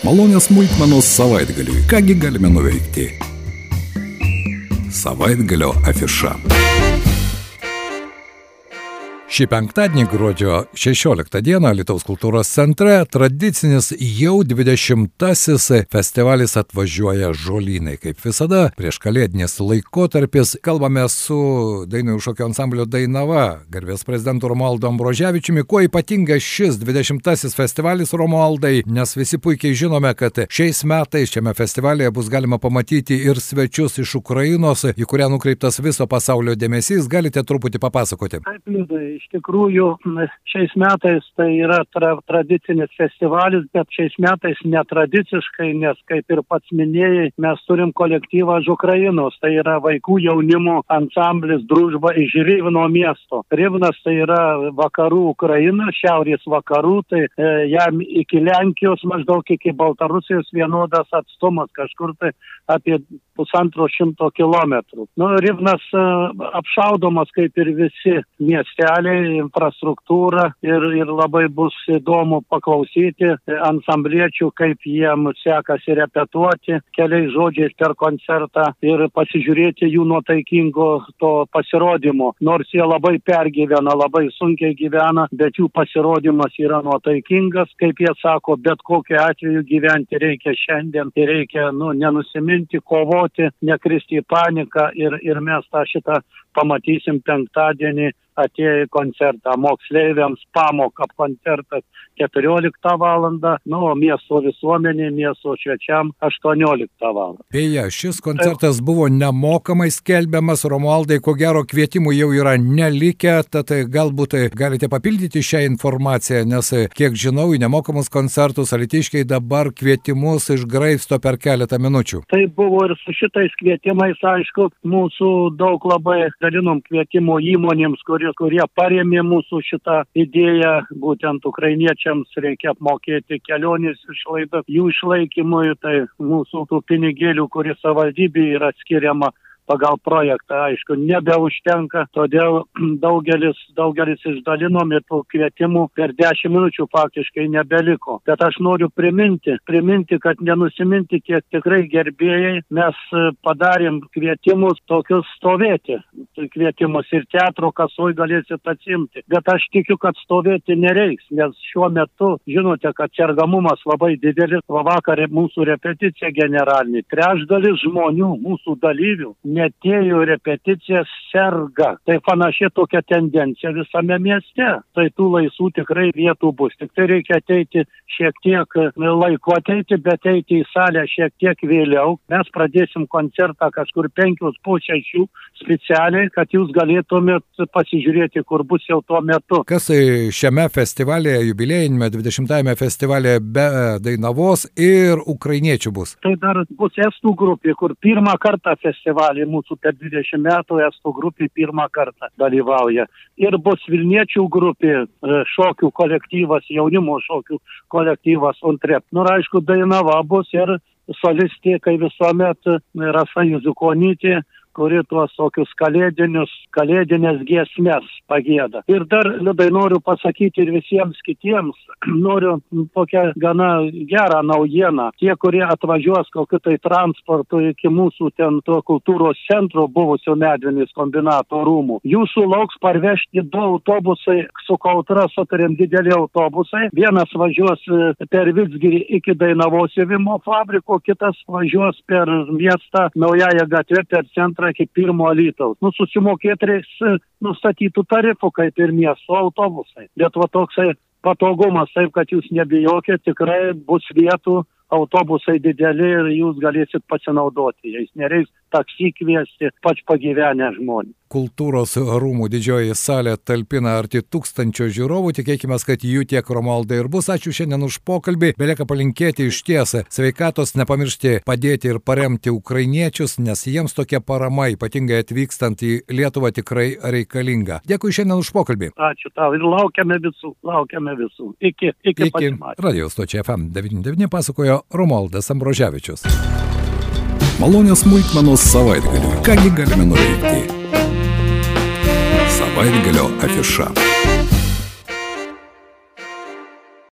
Malonės smulkmenos savaitgaliui. Kągi galime nuveikti? Savaitgalio afiša. Šį penktadienį gruodžio 16 dieną Lietuvos kultūros centre tradicinis jau 20-asis festivalis atvažiuoja žolynai. Kaip visada, prieš kalėdinės laikotarpis kalbame su Dainų šokio ansamblio Dainava, garbės prezidentu Romualdo Ambroževičiumi. Kuo ypatingas šis 20-asis festivalis Romualdai, nes visi puikiai žinome, kad šiais metais šiame festivalėje bus galima pamatyti ir svečius iš Ukrainos, į kurią nukreiptas viso pasaulio dėmesys. Galite truputį papasakoti? Taip, Liudai, iš tikrųjų šiais metais tai yra tra tradicinis festivalis, bet šiais metais netradiciškai, nes kaip ir pats minėjai, mes turim kolektyvą iš Ukrainos, tai yra vaikų jaunimo ansamblis Družba iš Rivno miesto. Rivnas tai yra vakarų Ukraina, šiaurės vakarų, tai e, jam iki Lenkijos maždaug iki Baltarusijos vienodas atstumas, kažkur tai apie pusantro šimto kilometrų. Nu, Rivnas e, apšaudomas kaip ir visi miesteliai keliai, infrastruktūra ir, ir labai bus įdomu paklausyti ansambliečių, kaip jiem sekasi repetuoti keliais žodžiais per koncertą ir pasižiūrėti jų nuotaikingo to pasirodymo. Nors jie labai pergyvena, labai sunkiai gyvena, bet jų pasirodymas yra nuotaikingas, kaip jie sako, bet kokiu atveju gyventi reikia šiandien, tai reikia nu, nenusiminti, kovoti, nekristi į paniką ir, ir mes tą šitą pamatysim penktadienį atėję į koncertą. Moksleiviams pamoka koncertas 14 val. Nu, o miesto visuomenė, miesto švečiam 18 val. Beje, šis koncertas buvo nemokamai skelbiamas, Romualdai, ko gero kvietimų jau yra nelikę, tad galbūt galite papildyti šią informaciją, nes kiek žinau, į nemokamus koncertus alitiškiai dabar kvietimus išgraisto per keletą minučių. Tai buvo ir su šitais kvietimais, aišku, mūsų daug labai dalinom kvietimų įmonėms, kurie kurie paremė mūsų šitą idėją, būtent ukrainiečiams reikia apmokėti kelionės išlaidą jų išlaikymui, tai mūsų tų pinigėlių, kurie savaldybė yra skiriama pagal projektą, aišku, nebeužtenka, todėl daugelis, daugelis išdalinom ir tų kvietimų per 10 minučių faktiškai nebeliko. Bet aš noriu priminti, priminti, kad nenusiminti, kiek tikrai gerbėjai mes e, padarėm kvietimus tokius stovėti. Kvietimus ir teatro kasoj galėsit atsimti. Bet aš tikiu, kad stovėti nereiks, nes šiuo metu žinote, kad sergamumas labai didelis. Vakar mūsų repeticija generalinė. Trečdalis žmonių, mūsų dalyvių, netėjo repeticijas serga. Tai panašiai tokia tendencija visame mieste. Tai tų laisvų tikrai vietų bus. Tik tai reikia ateiti šiek tiek laiko ateiti, bet eiti į salę šiek tiek vėliau. Mes pradėsim koncertą kažkur penkios po šešių specialiai, kad jūs galėtumėt pasižiūrėti, kur bus jau tuo metu. Kas šiame festivalėje, jubilėjinime 20-ame festivalėje be Dainavos ir ukrainiečių bus? Tai dar bus estų grupė, kur pirmą kartą festivalį mūsų per 20 metų estų grupė pirmą kartą dalyvauja. Ir bus Vilniečių grupė, e, šokių kolektyvas, jaunimo šokių kolektyvas Untrep. Nu, ir aišku, Dainava bus ir solistė, kai visuomet Rasa Juzukonytė kuri tuos tokius kalėdinius, kalėdinės giesmės pagėda. Ir dar, liudai, noriu pasakyti ir visiems kitiems, noriu tokią gana gerą naujieną. Tie, kurie atvažiuos kokiu tai transportu iki mūsų ten to kultūros centro buvusio medvinės kombinato rūmų, jūsų lauks parvežti du autobusai su kautra sutarėm dideli autobusai. Vienas važiuos e, per Vitsgirį iki Dainavos įvimo fabriko, kitas važiuos per miestą Naująją gatvę per centrą centrą iki pirmo alytaus. Nu, susimokėti reiks e, nustatytų tarifų, kaip ir miesto autobusai. Bet va toksai patogumas, taip kad jūs nebijokit, tikrai bus vietų, autobusai dideli ir jūs galėsit pasinaudoti jais. Nereiks taksi kviesti, pač pagyvenę žmonės kultūros rūmų didžioji salė talpina arti tūkstančio žiūrovų. Tikėkime, kad jų tiek Romaldai ir bus. Ačiū šiandien už pokalbį. Belieka palinkėti iš tiesą sveikatos, nepamiršti padėti ir paremti ukrainiečius, nes jiems tokia parama, ypatingai atvykstant į Lietuvą, tikrai reikalinga. Dėkui šiandien už pokalbį. Ačiū tau ir laukiame visų, laukiame visų. Iki, iki, iki. Radio stočia FM 99 pasakojo Romaldas Ambroževičius. Malonės smulkmenos savaitgaliui. Kągi galime nuveikti? savaitgalio afiša